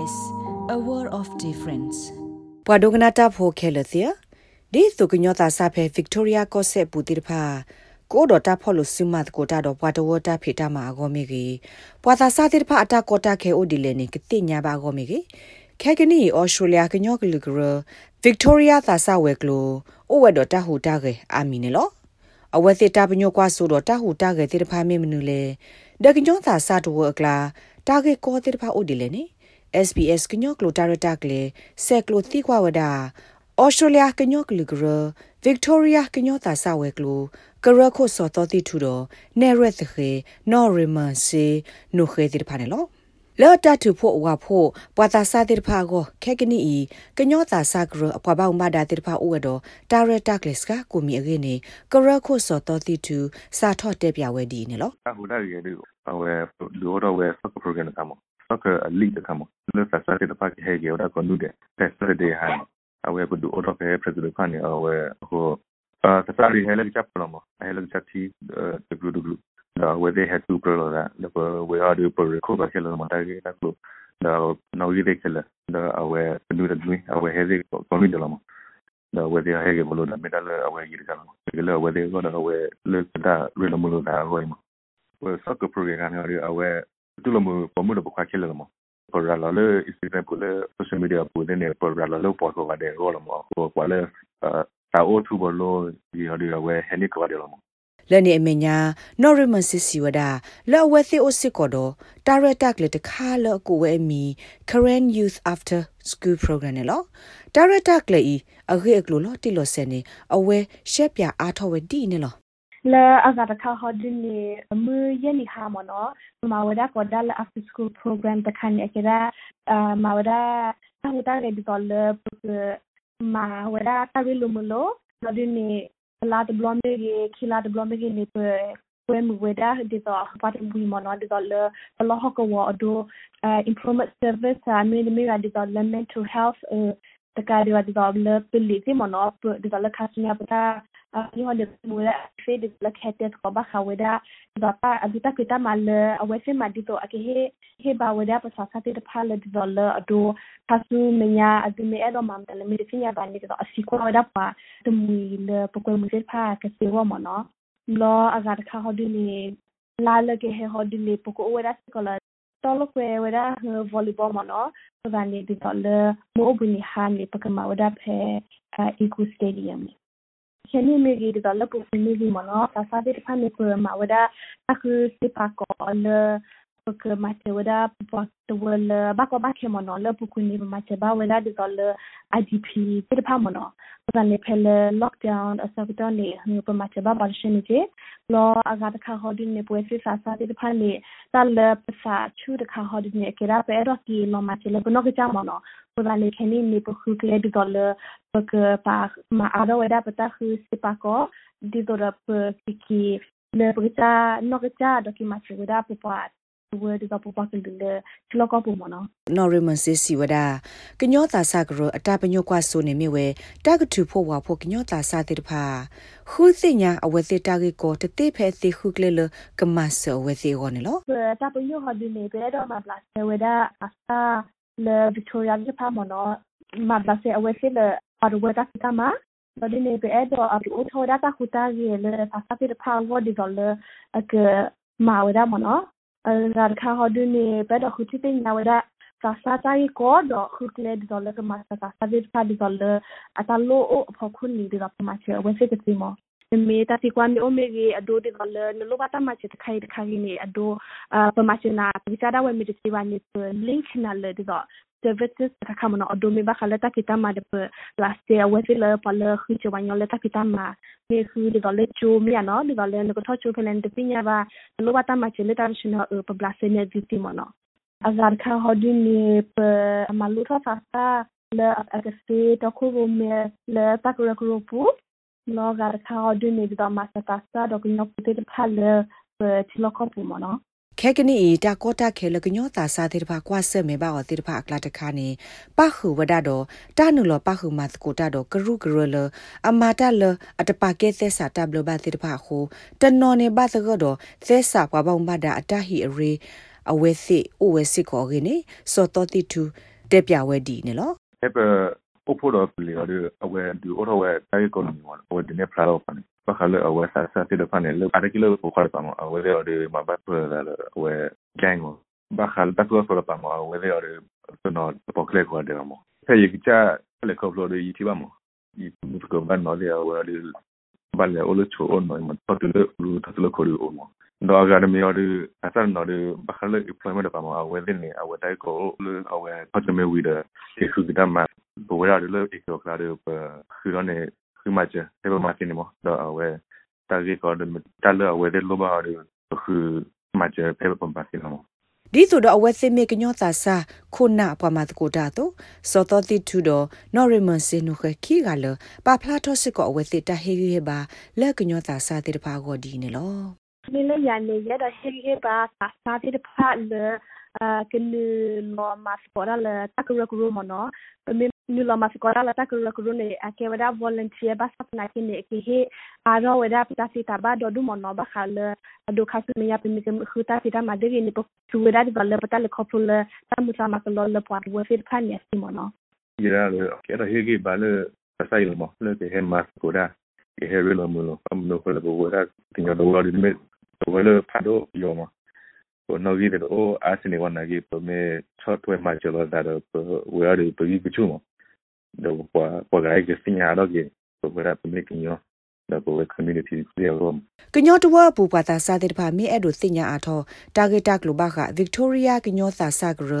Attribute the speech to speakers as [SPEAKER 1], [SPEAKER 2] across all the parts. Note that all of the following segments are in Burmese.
[SPEAKER 1] SBS a world of difference
[SPEAKER 2] ပဝဒကနာတာဖိုခဲလသီဒီသုကညောတာစာဖဲ Victoria ကောဆက်ပူတိတဖာကိုဒတာဖော်လို့စမတ်ကိုတာတော့ဘွာတဝတာဖေတာမှာအကောမီကြီးဘွာသာစာတိတဖာအတာကောတာခဲအိုဒီလေနေကတိညာပါအကောမီကြီးခဲကနီဩစတြေးလျကညောကလူဂရ Victoria သာစာဝဲကလိုအိုဝဲတော့တဟူတာခဲအာမီနေလောအဝဲစစ်တာပညောကွာဆိုတော့တဟူတာခဲတိတဖာမေမနူလေဒကညောသာစာတဝကလာတာဂေကောတိတဖာအိုဒီလေနေ SBS ကညောကလိုတာရတာကလေဆက်ကလိုတိကွာဝဒါဩစတြေးလျကညောကလူဂရ Victoria ကညောတာဆဝဲကလိုကရခိုစောတော်တိထူတော့နေရက်သခေနော်ရီမန်စီနုခေတိတဖာနေလောလော်တတူဖို့ဝါဖို့ပွာတာစာတိတဖာကိုခဲကနီဤကညောတာစာကရအပွားပေါင်းမဒါတိတဖာဥဝတော့တာရတာကလစ်ကကိုမီအခေနေကရခိုစောတော်တိထူစာထော့တက်ပြဝဲဒီနေလော
[SPEAKER 3] ဟိုဒါရီရီအဝဲလူတော့ဝဲစကပရိုဂရမ်ကမော soka leader kama le fasade da paki hege oda ko nude fasade de ha awe ko du oda pe president kani awe ko fasade hele di chaplo mo hele di chati de glu glu da we they had to pro da da we are do pro ko ba kelo mo ta ge da ko da na wi de kelo da awe nu da dui awe hele ko ko mi de lamo da we they hege bolo da medal awe gi da lamo kelo we they go da awe le da re lo mo da awe mo we soccer program ani awe တူလမပမှုတော့ခွာခဲလမပေါ်ရလာလေ Instagram ပလေ social media ပူတဲ့နေပေါ်ရလာလို့ပေါ်ဆိုတဲ့ရောလမဟိုကွာလေအာအိုတူဘလို့ဒီဟာဒီဝဲဟဲနိကွာတယ်လမ
[SPEAKER 2] လနေအမညာနော်ရမန်စစ်စီဝဒလောဝဲသီအိုစစ်ကောဒတာရတက်လက်တခါလောကိုဝဲမီ current youth after school program နဲ့လောတာရတက်လက်ဤအခေအကလိုလောတီလောဆယ်နေအဝဲရှက်ပြအားထောဝဲတီနေလော
[SPEAKER 4] လေအကတခါဟဒင်းနေမူယနီဟာမနောမဝဒကောဒါလ after school program တခါနေကြတာမဝဒဟိုတာရေဒီတော်လမဝဒတာရီလူမလို့နော်ဒီနေလာတဘလမေကြီးခီလာတဘလမေကြီးနေပဝဲမဝဒဒီတော့ပတ်ဝီမနော်ဒီတော့လလောဟကဝအဒို improvement service အမင်းမီရဒီတော့ mental health တကယ်ဒီတော့လပလီစီမနော်ဒီတော့လခါစညာပတာ يو لبنولا في دبلك هتت قبا خودا دبا أبيتا كتا مال أول في مادتو أكيه هي باودا بساسة تدبال دولار أدو تاسو منيا أدمي أدو مام تلمي دفينيا باني كتا أسيكو ودا با تموي لبقوي مزيل با كسيوا مانا لو أغاد كا هدولي لا لكي هي هدولي بقوي ودا سيكولا tolo kwe wera volleyball mano so da ni di tolo mo obuni han ni pakama wada pe iku stadium chene me gi develop me gi mono ta sa de pa me ko ma wada aku se pa ko le că mate wada poate wala bako bake mono le pukuni mate ba wala de gol IDP te pa mono ta ne pele lockdown asabita ne hnu pa mate ba bal shini je lo aga ta kha hodin ne poe sa sa te pa ne ta le sa chu de kha hodin ne ke ra pe ro ki lo mate le bono ke cha mono ta ne khani ne po khu ke de gol pa pa ma ara wada pa ta khu se pa ko de dora ki ki le brita no ke cha dokimatri wada pa ဝဒပတာခုစပါကောဒီတော့ပကီလေပကတာနောကကြဒကီမချေဝဒပပတ်ဝဲဒီကပပကလလေချလကပမနော
[SPEAKER 2] နော်ရမန်စစ်စီဝဒကညောတာဆာကရအတပညောကွာဆိုနေမြဝဲတကထူဖို့ဝါဖို့ကညောတာဆာတိတဖာခုစိညာအဝဲတိတကေကိုတတိဖဲတိခုကလေလကမဆဝဲစီရောနေလော
[SPEAKER 4] တပညောဟာဒီနေပဲတော့မပလတ်ဝဲဒါအစာလေဗစ်တိုးရီယာဂျပန်မနောမပလတ်အဝဲစီလေအရဝဲတာကမှာ တော့ဒီနေပဲတော့အပူထောဒတာခုတာကြီးလေဖာစာတိတဖာဝဒီကလေအကမာဝဲဒါမနောရာခါဟဒနေပဒခုတိပညာဝဒစာစာတိုင်ကောဒခုကလေဒီဒလကမစာစာဗစ်ဖာဒီဒလအတလိုအဖခုနီဒီကပမချေဝစေကတိမောမေတာတိကွမ်အိုမေဂီအဒိုဒီကလနလိုဘတာမချေတခိုင်တခိုင်နေအဒိုပမချေနာပိစာဒဝေမီတိဝါနိလင်းခနာလေဒီက services ka kama na odome ba khala ta kita ma de last year we feel pa le khu chu ban yo le ta kita ma ne khu de le chu mi ya no de le ne ko tho chu phelen de pinya ba lo ba ta ma che le ta shi no pa blast ne di ti mo no azar kha ho di ni pa ma lu tha fa ta le a ke se to khu bo me le ta ko ko pu lo gar kha ho di ni da ma sa ta sa do ko no pu te pa le pa ti lo ko pu mo no
[SPEAKER 2] ခဲကနီတာကောတာခဲလကညောတာစာတိတဖာကွာဆက်မေပါောတိတဖာအကလာတခါနေပခုဝဒတော့တာနုလပခုမတ်ကိုတာတော့ကရုကရလအမာတလအတပကဲသက်စာတဘလဘတိတဖာခုတနော်နေပါသကတော့သက်စာပွားပေါင်းမတာအတဟီအရေအဝဲစစ်အိုဝဲစစ်ခေါ်ခင်းနေစောတော်တိတူတက်ပြဝဲဒီနေလော
[SPEAKER 3] heb opo do pli ade awe du oro we tai economy one awe dine prado pan pa khale awe sa sa te de pan le ade kilo ko khale pa mo awe le ade ma ba pro la awe gang ba khal ta ko so pa mo awe le ade no po kle ko ade mo pe yi cha le ko lo de yi ti ba mo yi mu ko ban no le awe ade ba le o le chu on no mo pa tu le lu ta tu le ko ru o mo တော့ကရမီရအစနော်ဒီဘခလ employment ပါမအဝဲနေအဝဲတိုက်ကိုလူအဝဲပတ်သမီဝီဒေခုကတမဘဝရလေဒီကိုကလာရပခရနေ ခမချေဘမချနေမတော့အဝဲတာဂီကောဒတလအဝဲတဲ့လောဘာရခုမချေဖေပပစီနမော
[SPEAKER 2] ဒီဆိုတော့အဝဲသိမေကညောတာစာခုနာပမာတကိုတာတော့စောတော်တိထူတော့နော်ရမန်စင်နုခခီကလပါဖလာတော့စစ်ကောအဝဲသိတဟေဟေပါလက်ကညောတာစာတိတဖာကိုဒီနေလော
[SPEAKER 4] ni le ya ne ya da he he ba ta sa ti de pha le a ke ni lo ma ko da le ta ku ku mo no mi ni lo ma ko da le ta ku ku ne a ke wa da volunteer ba sa na ke ne ke he a ro wa da ta si ta ba do du mo no ba kha le do kha su mi ya pe mi ke khu ta si ta ma de ni po su wa da ba le pa ta le ko le ta mu sa ma ko lo le po wa fi pha ni si mo no
[SPEAKER 3] ira le ke da he ge ba le sa sai lo mo le ke he ma ko da ke he re lo mo lo am no ko le bo wa da tin yo do lo di me ဝဲလဖတ်တော့ယောမကိုနော်ကြီးတဲ့အိုအာစနေဝနာကြီးပမေချော့ထွဲမှာကျတော့ဒါတော့ဝဲရည်ပကြီးပချုံ တော့ပွားပွားကြိုက်စညာတော့ကြီးပဝဲရပမေကညောတော့ဘဝ community ပြေရော
[SPEAKER 2] ကညောတဝပူပါတာစာတဲ့တဖာမြေအဲ့တို့စညာအားထောတာဂက်တာကလိုဘာကဗစ်တိုးရီးယားကညောသာဆာဂရ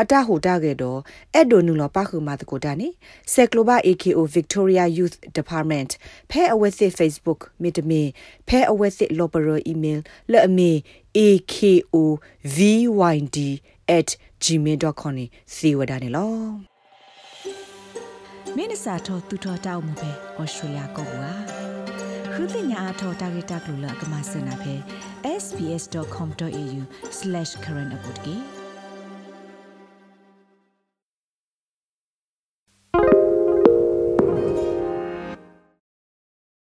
[SPEAKER 2] အတဟိုတာဂက်တော့အဲ့ဒိုနူလပါခုမာတကိုတာနေဆက်ကလိုဘာ AKO Victoria Youth Department ဖဲအဝဲစစ် Facebook မြေတမီဖဲအဝဲစစ် loperer email လက်အမီ akovynd@gmail.com စီဝဒနေလော
[SPEAKER 1] မင်းစာထောတူထောတောက်မှုပဲဩစတြေးလျကောကွာခုတင်ညာအထောတာဂီတာကလူလကမစနာပဲ sbs.com.au/current update